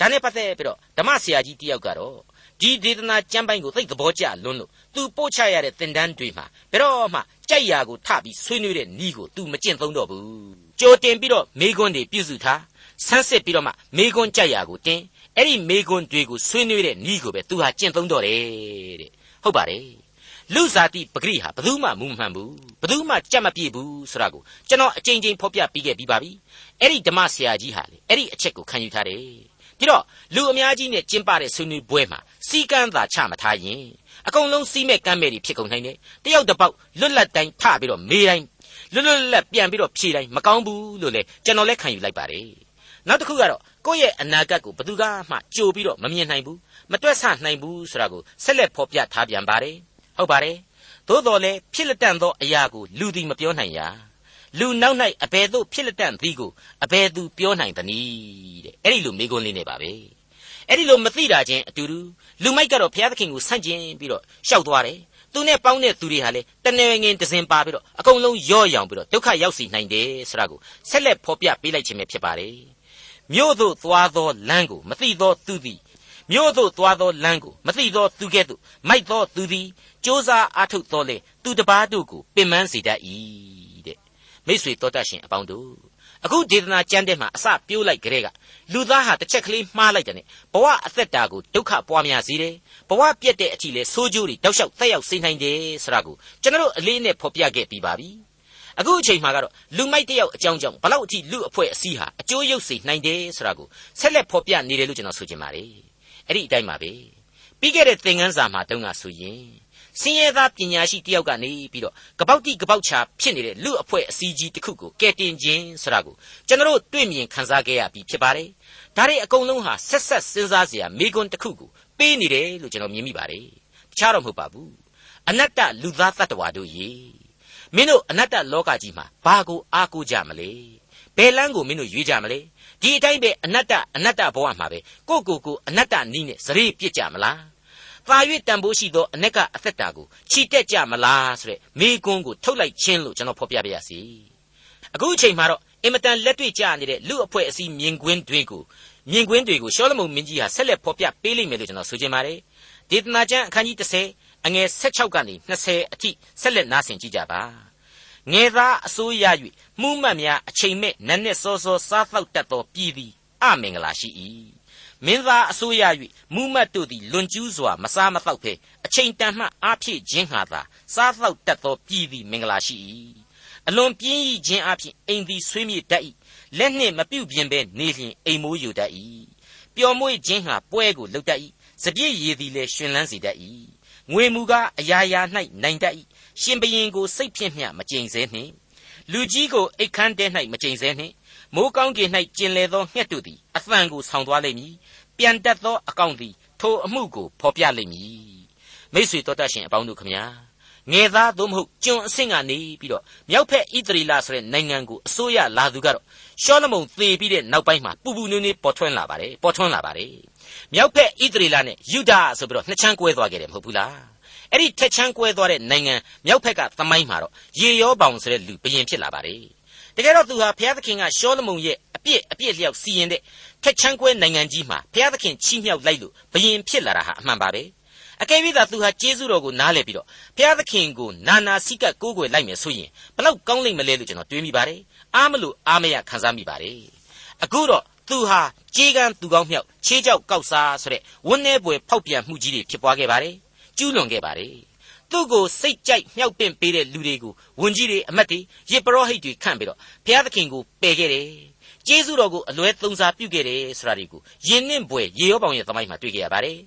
ဒါနဲ့ပတ်သက်ပြီးတော့ဓမ္မဆရာကြီးတယောက်ကတော့ ဒီဒေသနာကျမ်းပိုင်းကိုသိသဘောကျလွန်းလို့သူပို့ချရတဲ့သင်တန်းတွေမှာဘယ်တော့မှကြိုက်ရာကိုထပြီးဆွေးနွေးတဲ့ဤကို तू မကျင့်သုံးတော့ဘူးကြိုတင်ပြီးတော့မေခွန်းတွေပြုစုထားဆန်းစစ်ပြီးတော့မှမေခွန်းကြိုက်ရာကိုတင်အဲ့ဒီမေခွန်းတွေကိုဆွေးနွေးတဲ့ဤကိုပဲ तू ဟာကျင့်သုံးတော့တယ်တဲ့ဟုတ်ပါတယ်လူစားတိပဂရိဟာဘယ်သူမှမူမှန်ဘူးဘယ်သူမှကြက်မပြေဘူးဆိုတာကိုကျွန်တော်အကြိမ်ကြိမ်ဖော်ပြပြီးခဲ့ပြီးပါပြီအဲ့ဒီဓမ္မဆရာကြီးဟာလေအဲ့ဒီအချက်ကိုခံယူထားတယ် ပြီးတော့လူအများကြီးနဲ့ကျင်းပတဲ့ဆွေးနွေးပွဲမှာစီကန်းသာချမထားရင်အကုန်လုံးစီးမဲ့ကမ်းမဲ့တွေဖြစ်ကုန်နိုင်တယ်တယောက်တစ်ပေါက်လွတ်လပ်တိုင်းထပြီးတော့မေးတိုင်းလွတ်လွတ်လပ်ပြန်ပြီးတော့ဖြေတိုင်းမကောင်းဘူးလို့လေကျွန်တော်လည်းခံယူလိုက်ပါတယ်နောက်တစ်ခုကတော့ကိုယ့်ရဲ့အနာဂတ်ကိုဘယ်သူကမှကြိုပြီးတော့မမြင်နိုင်ဘူးမတွက်ဆနိုင်ဘူးဆိုတာကိုဆက်လက်ဖော်ပြထားပြန်ပါတယ်ဟုတ်ပါတယ်သို့တော်လည်းဖြစ်လက်တန့်သောအရာကိုလူသည်မပြောနိုင်ရာ လူနောက်၌အဘယ်သို့ဖြစ်လက်တန့်သည်ကိုအဘယ်သူပြောနိုင်သနည်းတဲ့အဲ့ဒီလိုမိကုံးလေးနဲ့ပါပဲအဲ့ဒီလိုမသိတာချင်းအတူတူလူမိုက်ကတော့ဘုရားသခင်ကိုဆန့်ကျင်ပြီးတော့ရှောက်သွားတယ်သူနဲ့ပေါင်းတဲ့သူတွေဟာလေတနေငင်တစင်ပါပြီးတော့အကုန်လုံးရော့ရောင်ပြီးတော့ဒုက္ခရောက်စီနိုင်တယ်ဆိုတာကိုဆက်လက်ဖော်ပြပေးလိုက်ခြင်းပဲဖြစ်ပါတယ်မြို့သို့သွားသောလမ်းကိုမသိသောသူသည်မြို့သို့သွားသောလမ်းကိုမသိသောသူကဲ့သို့မိုက်သောသူသည်စ조사အားထုတ်တော်လေသူတပားတို့ကိုပင်ပန်းစေတတ်၏တဲ့ မိတ်ဆွေတော်တတ်ရှင်အပေါင်းတို့အခုဒေသနာကျမ်းထဲမှာအစပြိုးလိုက်ကြတဲ့ကလူသားဟာတစ်ချက်ကလေးမှားလိုက်တဲ့ဘဝအသက်တာကိုဒုက္ခပွားများစေတယ်ဘဝပြက်တဲ့အထိလဲဆိုးကျိုးတွေတောက်လျှောက်သက်ရောက်စေနိုင်တယ်ဆိုတာကိုကျွန်တော်အလေးနဲ့ဖော်ပြခဲ့ပြီးပါပြီအခုအချိန်မှာကတော့လူမိုက်တယောက်အကြောင်းကြောင့်ဘလောက်အထိလူအဖွဲ့အစည်းဟာအကျိုးရုပ်စေနိုင်တယ်ဆိုတာကိုဆက်လက်ဖော်ပြနေတယ်လို့ကျွန်တော်ဆိုချင်ပါတယ်အဲ့ဒီအတိုင်းပါပဲပြီးခဲ့တဲ့သင်ခန်းစာမှာတုန်းကဆိုရင် စင်းရဲသားပညာရှိတယောက်ကနေပြီးတော့ကပောက်တိကပောက်ချာဖြစ်နေတဲ့လူအဖွဲ့အစည်းကြီးတစ်ခုကိုကဲတင်ခြင်းဆိုတာကိုကျွန်တော်တို့တွေ့မြင်ခန်းစားခဲ့ရပြီးဖြစ်ပါတယ်။ဒါတွေအကုန်လုံးဟာဆက်ဆက်စဉ်းစားစရာမိကွန်းတစ်ခုကိုပေးနေတယ်လို့ကျွန်တော်မြင်မိပါတယ်။တခြားတော့မဟုတ်ပါဘူး။အနတ္တလူသားတ attva တို့ရေမင်းတို့အနတ္တလောကကြီးမှာဘာကိုအားကိုးကြမလဲ။ဘယ်လမ်းကိုမင်းတို့ရွေးကြမလဲ။ဒီအတိုင်းပဲအနတ္တအနတ္တဘဝမှာပဲကိုကိုကိုအနတ္တနီးနဲ့စရေပြစ်ကြမလား။ ပါ၍တန်ဖိုးရှိသောအ내ကအသက်တာကိုချီတက်ကြမလားဆိုတဲ့မိကွန်းကိုထုတ်လိုက်ခြင်းလို့ကျွန်တော်ဖော်ပြပါရစေအခုအချိန်မှာတော့အင်မတန်လက်တွေ့ကျနေတဲ့လူအဖွဲ့အစည်းမြင်ကွင်းတွေကိုမြင်ကွင်းတွေကိုရှောလမုန်မင်းကြီးဟာဆက်လက်ဖော်ပြပေးလိမ့်မယ်လို့ကျွန်တော်ဆိုချင်ပါတယ်ဒေသနာကျမ်းအခန်းကြီး30အငယ်16ကနေ20အထိဆက်လက်နားဆင်ကြကြပါငယ်သားအစိုးရ၍မှုမှတ်များအချိန်မဲ့နက်နက်စောစောစားသောက်တတ်သောပြည်သည်အမင်္ဂလာရှိ၏ မင်းသားအစိုးရ၍မူးမတ်တို့သည်လွန်ကျူးစွာမစားမသောက်ဖဲအချိန်တန်မှအားဖြည့်ခြင်းဟာသာစားသောက်တတ်သောပြည်သည်မင်္ဂလာရှိ၏အလွန်ပြင်းဤခြင်းအဖြစ်အိမ်သည်ဆွေးမြေ့တတ်၏လက်နှင့်မပြုတ်ပြင်းဘဲနေလျင်အိမ်မိုးယူတတ်၏ပျော်မွေ့ခြင်းဟာပွဲကိုလှုပ်တတ်၏စပြည့်ရည်သည်လည်းရှင်လန်းစေတတ်၏ငွေမူကားအရာရာ၌နိုင်တတ်၏ရှင်ဘရင်ကိုစိတ်ဖြင့်မျှမကြိမ်စဲနှင့်လူကြီးကိုအိတ်ခမ်းတဲ၌မကြိမ်စဲနှင့် မိုးကောင်းကင်၌ကျင်လေသောငှက်တို့သည်အသံကိုဆောင်သွားလိမ့်မည်ပြန်တက်သောအကောင့်သည်ထိုအမှုကိုဖော်ပြလိမ့်မည်မိတ်ဆွေတော်တတ်ရှင်အပေါင်းတို့ခမညာငယ်သားသို့မဟုတ်ကျွန်အဆင့်ကနေပြီးတော့မြောက်ဖက်ဣသရီလဆိုတဲ့နိုင်ငံကိုအစိုးရလာသူကတော့ရှောလမုန်သေပြီးတဲ့နောက်ပိုင်းမှာပူပူနွေးနွေးပေါ်ထွန်းလာပါတယ်ပေါ်ထွန်းလာပါတယ်မြောက်ဖက်ဣသရေလနဲ့ယူဒာဆိုပြီးတော့နှစ်ချမ်းကွဲသွားခဲ့တယ်မဟုတ်ဘူးလားအဲ့ဒီထက်ချမ်းကွဲသွားတဲ့နိုင်ငံမြောက်ဖက်ကသမိုင်းမှာတော့ရေရောပေါင်ဆိုတဲ့လူဘယင်ဖြစ်လာပါတယ် တကယ်တော့သူဟာဘုရားသခင်ကရှောလမုန်ရဲ့အပြစ်အပြစ်လျောက်စီရင်တဲ့ထက်ချမ်းကွဲနိုင်ငံကြီးမှာဘုရားသခင်ချီးမြှောက်လိုက်လို့ဘယင်ဖြစ်လာတာဟာအမှန်ပါပဲအကယ်၍သာသူဟာကျေးဇူးတော်ကိုနားလည်ပြီးတော့ဘုရားသခင်ကိုနာနာစိကပ်ကိုးကွယ်လိုက်မယ်ဆိုရင်ဘလောက်ကောင်းလိမ့်မလဲလို့ကျွန်တော်တွေးမိပါတယ်အားမလို့အားမရခံစားမိပါတယ်အခုတော့သူဟာကြေးကန်းသူကောင်းမြောက်ခြေကြောက်ကောက်စားဆိုတဲ့ဝန်း내ပွေဖောက်ပြန်မှုကြီးတွေဖြစ်ပွားခဲ့ပါတယ်ကျူးလွန်ခဲ့ပါတယ် သူ့ကိုစိတ်ကြိုက်မြောက်ပင့်ပေးတဲ့လူတွေကိုဝန်ကြီးတွေအမတ်တွေရစ်ပရောဟိတ်တွေခန့်ပြီးတော့ဘုရားသခင်ကိုပယ်ခဲ့တယ်ကျေးဇူးတော်ကိုအလွဲသုံးစားပြုခဲ့တယ်ဆိုတာတွေကိုယဉ်နှင့်ပွေရေရောပေါင်ရဲ့သမိုင်းမှာတွေ့ကြရပါတယ်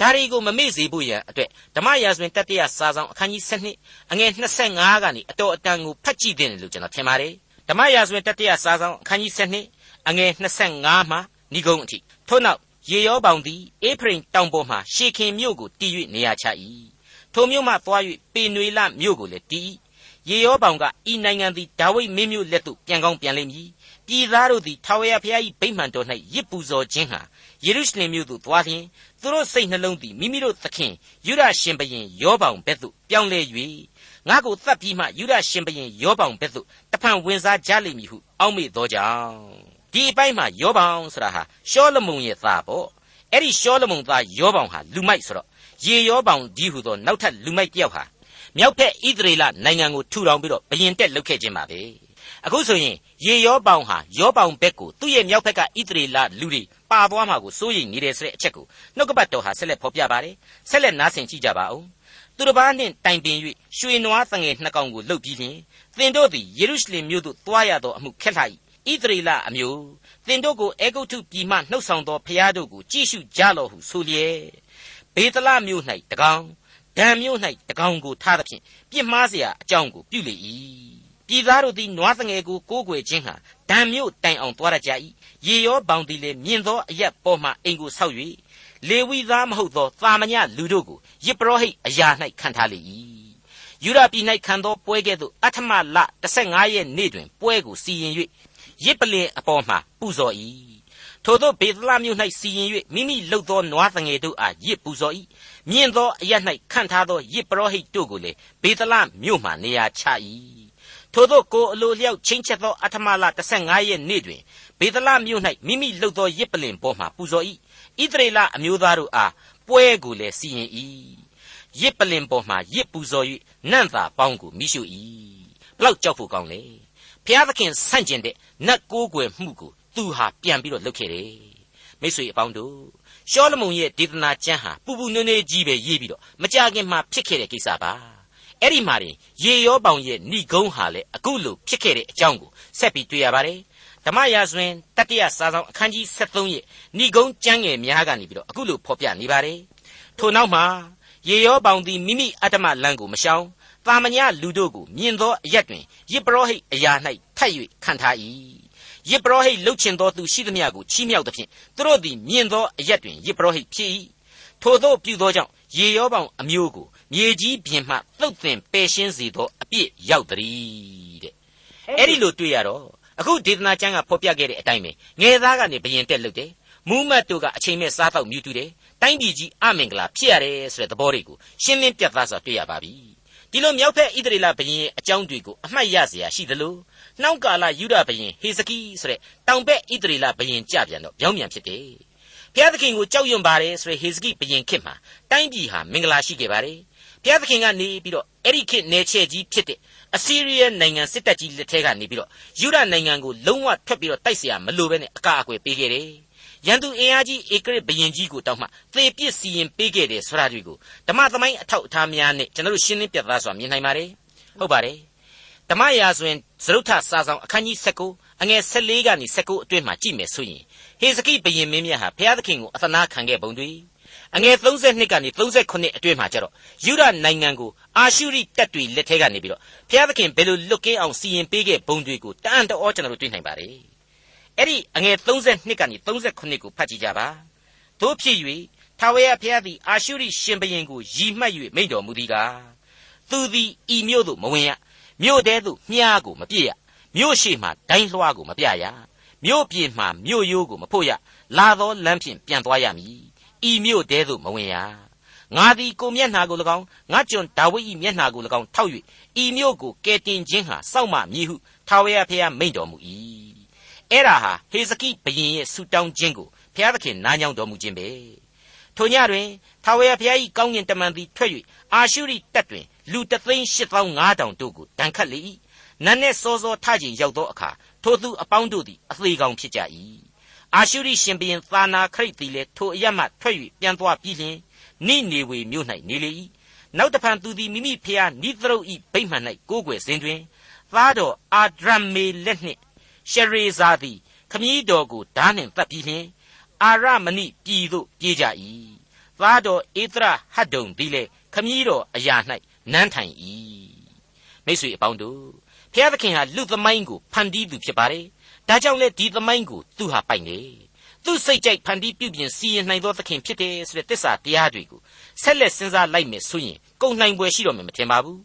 ဒါတွေကိုမမေ့စေဖို့ရန်အတွက်ဓမ္မရာဇဝင်တတိယစာဆောင်အခန်းကြီး7အငယ်25ကနေအတော်အတန်ကိုဖတ်ကြည့်တဲ့လို့ကျွန်တော်ထင်ပါတယ်ဓမ္မရာဇဝင်တတိယစာဆောင်အခန်းကြီး7အငယ်25မှဏိဂုံးအထိထို့နောက်ရေရောပေါင်သည်အေဖရိမ်တောင်ပေါ်မှရှေခင်မြို့ကိုတည်၍နေရာချ၏ ထိုမြို့မှသွား၍ပေနွေလမြို့ကိုလည်းတည်ရေရောပေါင်ကဤနိုင်ငံသည်ဒါဝိဒ်မင်းမျိုးလက်သို့ပြန်ကောင်းပြန်လိမ့်မည်ပြည်သားတို့သည်ထာဝရဘုရား၏ဗိမာန်တော်၌ရစ်ပူဇော်ခြင်းဟာယေရုရှလင်မြို့သို့သွားလျင်သူတို့စိတ်နှလုံးသည်မိမိတို့သခင်ယူဒရှင်ဘရင်ယောဘောင်ဘက်သို့ပြောင်းလဲ၍ငါကိုသတ်ပြီးမှယူဒရှင်ဘရင်ယောဘောင်ဘက်သို့တဖန်ဝင်စားကြလိမ့်မည်ဟုအောက်မေ့သောကြောင့်ဒီအပိုင်းမှာယောဘောင်ဆိုတာဟာရှောလမုန်ရဲ့သားပေါ့အဲ့ဒီရှောလမုန်သားယောဘောင်ဟာလူမိုက်ဆိုတော့ ရေယောဘောင်ဒီဟုသောနောက်ထပ်လူမိုက်တယောက်ဟာမြောက်ဖက်ဣသရေလနိုင်ငံကိုထူထောင်ပြီးတော့ဘယင်တက်လှုပ်ခဲ့ခြင်းပါပဲအခုဆိုရင်ရေရောပေါင်ဟာရောပေါင်ဘက်ကိုသူ့ရဲ့မြောက်ဘက်ကဣသရေလလူတွေပါသွားမှာကိုစိုးရိမ်နေတယ်ဆိုတဲ့အချက်ကိုနှုတ်ကပတ်တော်ဟာဆက်လက်ဖော်ပြပါတယ်ဆက်လက်နားဆင်ကြည့်ကြပါဦးသူတစ်ပါးနှင့်တိုင်ပင်၍ရွှေနွားတငယ်နှစ်ကောင်ကိုလှုပ်ပြီးလျှင်သင်တို့သည်ယေရုရှလင်မြို့သို့သွားရသောအမှုခက်လှ၏ဣသရေလအမျိုးသင်တို့ကိုအေဂုတ်ထုပြည်မှနှုတ်ဆောင်သောဖျားတို့ကိုကြည့်ရှုကြလော့ဟုဆိုလျက် ဘေသလမြို့၌တကောင်ဒံမြို့၌တကောင်ကိုထားသဖြင့်ပြစ်မှားเสียအကြောင်းကိုပြုလေ၏ပြည်သားတို့သည်နွားသငယ်ကိုကိုးကွယ်ခြင်းဟာဒံမြို့တိုင်အောင်သွားရကြ၏ရေရောဘောင်သည်လည်းမြင်သောအရက်ပေါ်မှအိမ်ကိုဆောက်၍လေဝိသားမဟုတ်သောသာမညလူတို့ကိုယစ်ပရောဟိတ်အရာ၌ခံထားလေ၏ယူဒပြည်၌ခံသောပွဲကဲ့သို့အထမလ15ရက်နေ့တွင်ပွဲကိုစီရင်၍ရစ်ပလင်အပေါ်မှပူဇော်၏ ထို့သောဘေသလမြို့၌စီရင်၍မိမိလှုပ်သောနွားသငယ်တို့အားရစ်ပူဇော်၏မြင့်သောအရ၌ခန့်ထားသောရစ်ပရောဟိတ်တို့ကိုလည်းဘေသလမြို့မှနေရာချ၏ထို့သောကိုအလိုလျောက်ချင်းချက်သောအထမလ15ရက်နေ့တွင်ဘေသလမြို့၌မိမိလှုပ်သောရစ်ပလင်ပေါ်မှပူဇော်၏ဣသရေလအမျိုးသားတို့အားပွဲကိုလည်းစီရင်၏ရစ်ပလင်ပေါ်မှရစ်ပူဇော်၍နန့်သာပေါင်းကိုမိရှု၏ဘလောက်ကြောက်ဖို့ကောင်းလဲဖျားသခင်ဆန့်ကျင်တဲ့နတ်ကိုးကွယ်မှုကို သူဟာပြန်ပြီးတော့လုပ်ခဲ့တယ်မိတ်ဆွေအပေါင်းတို့ရှောလမုန်ရဲ့ဒေသနာကျမ်းဟာပူပူနွေးနွေးကြီးပဲရေးပြီးတော့မကြခင်မှာဖြစ်ခဲ့တဲ့ကိစ္စပါအဲ့ဒီမှာရင်ရေရောပေါင်ရဲ့ဏိဂုံးဟာလည်းအခုလိုဖြစ်ခဲ့တဲ့အကြောင်းကိုဆက်ပြီးတွေ့ရပါတယ်ဓမ္မရာဇဝင်တတိယစာဆောင်အခန်းကြီး73ရဲ့ဏိဂုံးကျမ်းငယ်များကနေပြီးတော့အခုလိုဖော်ပြနေပါတယ်ထို့နောက်မှာရေရောပေါင်သည်မိမိအတ္တမလန်းကိုမရှောင်တာမညလူတို့ကိုမြင်သောအရက်တွင်ယစ်ပရောဟိတ်အရာ၌ထပ်၍ခံထား၏ ယေဘုဟိတ်လှုပ်ချင်သောသူရှိသမျှကိုချီးမြှောက်သဖြင့်သူတို့သည်မြင့်သောအရက်တွင်ယေဘုဟိတ်ဖြစ်၏ထိုသို့ပြုသောကြောင့်ရေရောပေါင်အမျိုးကိုမြေကြီးပြင်မှသုတ်သင်ပယ်ရှင်းစေသောအပြစ်ရောက်သည်တဲ့အဲ့ဒီလိုတွေ့ရတော့အခုဒေသနာကျမ်းကဖော်ပြခဲ့တဲ့အတိုင်းပဲငယ်သားကနေဘရင်တက်လုပ်တယ်မူးမတ်တို့ကအချိန်မဲ့စားပေါက်မြူတူတယ်တိုင်းပြည်ကြီးအမင်္ဂလာဖြစ်ရတယ်ဆိုတဲ့သဘောတွေကိုရှင်းလင်းပြသစွာတွေ့ရပါပြီဒီလိုမြောက်ဖက်ဣသရေလဘရင်ရဲ့အကြောင်းတွေကိုအမှတ်ရစရာရှိသလို နှောင်းကာလယူဒဘုရင်ဟေဇကိဆိုတဲ့တောင်ဘက်ဣသရေလဘုရင်ကြပြန်တော့ပြောင်းပြန်ဖြစ်တယ်ဘုရားသခင်ကိုကြောက်ရွံ့ပါတယ်ဆိုတဲ့ဟေဇကိဘုရင်ခေတ်မှာတိုင်းပြည်ဟာမင်္ဂလာရှိခဲ့ပါတယ်ဘုရားသခင်ကနေပြီးတော့အဲ့ဒီခေတ်နယ်ချဲ့ကြီးဖြစ်တဲ့အစီးရီးယားနိုင်ငံစစ်တပ်ကြီးလက်ထဲကနေပြီးတော့ယူဒနိုင်ငံကိုလုံးဝထွက်ပြီးတော့တိုက်เสียမလိုပဲနဲ့အကာအကွယ်ပေးခဲ့တယ်ရန်သူအင်အားကြီးဧကရစ်ဘယင်ကြီးကိုတောက်မှသေပစ်စီရင်ပေးခဲ့တယ်ဆိုတာတွေကိုဓမ္မသမိုင်းအထောက်အထားများနဲ့ကျွန်တော်တို့ရှင်းလင်းပြသစွာမြင်နိုင်ပါတယ်ဟုတ်ပါတယ် ဓမ္မရာဇဝင်သရုတ်ထစာဆောင်အခန်းကြီး19အငယ်14ကနေ19အတွင်းမှာကြည့်မယ်ဆိုရင်ဟေဇကိဘယင်မင်းမြတ်ဟာဘုရားသခင်ကိုအသနာခံခဲ့ပုံတွေအငယ်32ကနေ38အတွင်းမှာကျတော့ယူဒနိုင်ငံကိုအာရှုရိတပ်တွေလက်ထက်ကနေပြီးတော့ဘုရားသခင်ဘယ်လိုလွတ်ကင်းအောင်စီရင်ပေးခဲ့ဘုံတွေကိုတအံ့တော်ကျွန်တော်တို့တွေ့နိုင်ပါတယ်အဲ့ဒီအငယ်32ကနေ38ကိုဖတ်ကြည့်ကြပါတို့ဖြစ်၍ထာဝရဘုရားသည်အာရှုရိရှင်ဘရင်ကိုရည်မှတ်၍မိန့်တော်မူသည်ကားသူသည်ဤမြို့သို့မဝင်ရ မြို့တဲသို့မြားကိုမပြည့်ရမြို့ရှိမှဒိုင်းလွှားကိုမပြရမြို့ပြင်မှမြို့ရိုးကိုမဖို့ရလာသောလမ်းဖြင့်ပြန်သွားရမည်ဤမြို့တဲသို့မဝင်ရငါသည်ကိုမျက်နှာကို၎င်းငါကျွန်ဒါဝိဒ်၏မျက်နှာကို၎င်းထောက်၍ဤမြို့ကိုကယ်တင်ခြင်းဟာစောက်မမည်ဟုထာဝရဘုရားမိန့်တော်မူ၏အဲ့ဒါဟာဟေဇကိဘုရင်ရဲ့ဆုတောင်းခြင်းကိုဘုရားသခင်နားညောင်းတော်မူခြင်းပဲထိုညတွင်ထာဝရဘုရား၏ကောင်းကင်တမန်သည်ထွက်၍အာရှုရိတပ်တွင် လူတသိန်း၈၅000တို့ကိုတန်ခတ်လေ၏နတ်နှင့်စောစောထခြင်းရောက်သောအခါထိုသူအပေါင်းတို့သည်အသေးကောင်ဖြစ်ကြ၏အာရှုရိရှင်ဘုရင်သာနာခရိတ်သည်လည်းထိုအရမှထွက်၍ပြန်သွားပြီးလျှင်နိနေဝေမြို့၌နေလေ၏နောက်တဖန်သူသည်မိမိဖျားနိသရုတ်၏ဗိမှန်၌ကိုးကွယ်စဉ်တွင်သားတော်အာဒရမေလက်နှင့်ရှရေဇာသည်ခမည်းတော်ကိုဓာနှင့်တပ်ပြီးလျှင်အာရမဏိပြည်သို့ပြေးကြ၏သားတော်ဧသရဟတ်ဒုံသည်လည်းခမည်းတော်အရာ၌ နန်းထိုင်၏မိတ်ဆွေအပေါင်းတို့ဖျားသခင်ဟာလူသမိုင်းကိုဖန်တီးသူဖြစ်ပါတယ်ဒါကြောင့်လေဒီသမိုင်းကိုသူဟာပိုင်နေသူစိတ်ကြိုက်ဖန်တီးပြုပြင်စီရင်နိုင်သောသခင်ဖြစ်တယ်ဆိုတဲ့တစ္ဆာတရားတွေကိုဆက်လက်စဉ်းစားလိုက်မယ်ဆိုရင်ကုန်နိုင်ပွဲရှိတော့မယ်မထင်ပါဘူး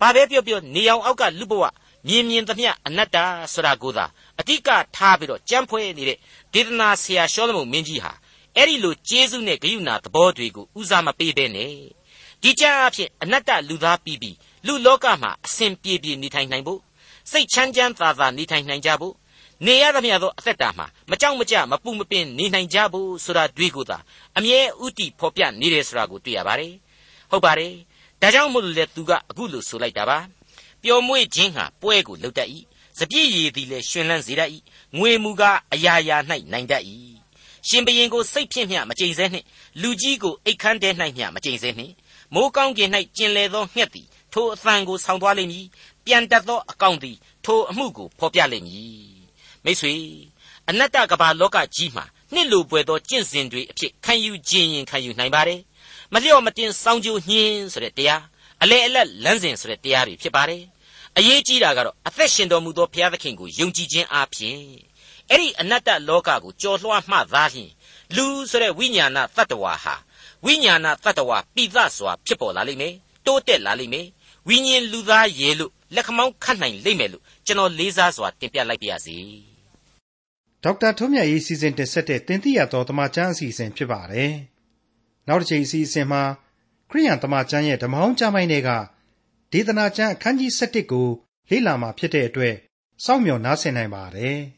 ဘာပဲပြောပြောနေအောင်အောက်ကလူဘဝမြင်မြင်သမျှအနတ္တဆိုတာကိုသာအတိကထားပြီးတော့ကြမ်းဖွဲနေတဲ့ဒေသနာဆရာရှောလမုန်မင်းကြီးဟာအဲ့ဒီလိုကျေးဇူးနဲ့ဂရုဏာသဘောတွေကိုဦးစားမပေးဘဲနဲ့ ဒီကြအဖြစ်အနတ္တလူသားပြီးပြီးလူလောကမှာအစဉ်ပြေပြေနေထိုင်နိုင်ဖို့စိတ်ချမ်းချမ်းသာသာနေထိုင်နိုင်ကြဖို့နေရသမျှသောအသက်တာမှာမကြောက်မကြမပူမပင်နေနိုင်ကြဖို့ဆိုတာတွေးကိုသာအမြဲဥတီဖော်ပြနေတယ်ဆိုတာကိုတွေ့ရပါတယ်ဟုတ်ပါတယ်ဒါကြောင့်မို့လို့လေသူကအခုလိုဆိုလိုက်တာပါပျော်မွေ့ခြင်းဟာပွဲကိုလှုပ်တတ်၏စပြည့်ရည်သည်လည်းရှင်လန်းစေတတ်၏ငွေမူကားအရာရာ၌နိုင်တတ်၏ရှင်ဘရင်ကိုစိတ်ဖြင့်မျှမကြိမ်စဲနှင့်လူကြီးကိုအိတ်ခမ်းတဲ၌မျှမကြိမ်စဲနှင့် မိုးကောင်းကင်၌ကျင်လေသောငှက်သည်ထိုအသံကိုဆောင်းသွားလိမ့်မည်ပြန်တတ်သောအကောင်သည်ထိုအမှုကိုဖော်ပြလိမ့်မည်မိတ်ဆွေအနတ္တကဘာလောကကြီးမှာနှစ်လိုပွေသောကျင့်စဉ်တွေအဖြစ်ခံယူခြင်းရင်ခံယူနိုင်ပါတယ်မလျော့မတင်စောင်းကြိုးညှင်းဆိုတဲ့တရားအလေအလတ်လမ်းစဉ်ဆိုတဲ့တရားတွေဖြစ်ပါတယ်အရေးကြီးတာကတော့အသက်ရှင်တော်မူသောဘုရားသခင်ကိုယုံကြည်ခြင်းအပြင်အဲ့ဒီအနတ္တလောကကိုကြော်လွှားမှသားလျှင်လူဆိုတဲ့ဝိညာဏတ attva ဟာ ဝိညာဏတ attva ပိသစွာဖြစ်ပေါ်လာလိမ့်မယ်တိုးတက်လာလိမ့်မယ်ဝိညာဉ်လူသားရဲ့လို့လက်ခမောင်းခတ်နိုင်လိမ့်မယ်လို့ကျွန်တော်လေးစားစွာတင်ပြလိုက်ပါရစေဒေါက်တာထွန်းမြတ်ရေးစီစဉ်တင်ဆက်တဲ့တင်ပြရသောတမချန်းအစီအစဉ်ဖြစ်ပါတယ်နောက်တစ်ချိန်အစီအစဉ်မှာခရိယန်တမချန်းရဲ့ဓမ္မဟောင်းကျမ်းပိုင်းတွေကဒေသနာကျမ်းအခန်းကြီး7ကိုလေ့လာမှာဖြစ်တဲ့အတွက်စောင့်မျှော်နားဆင်နိုင်ပါတယ်။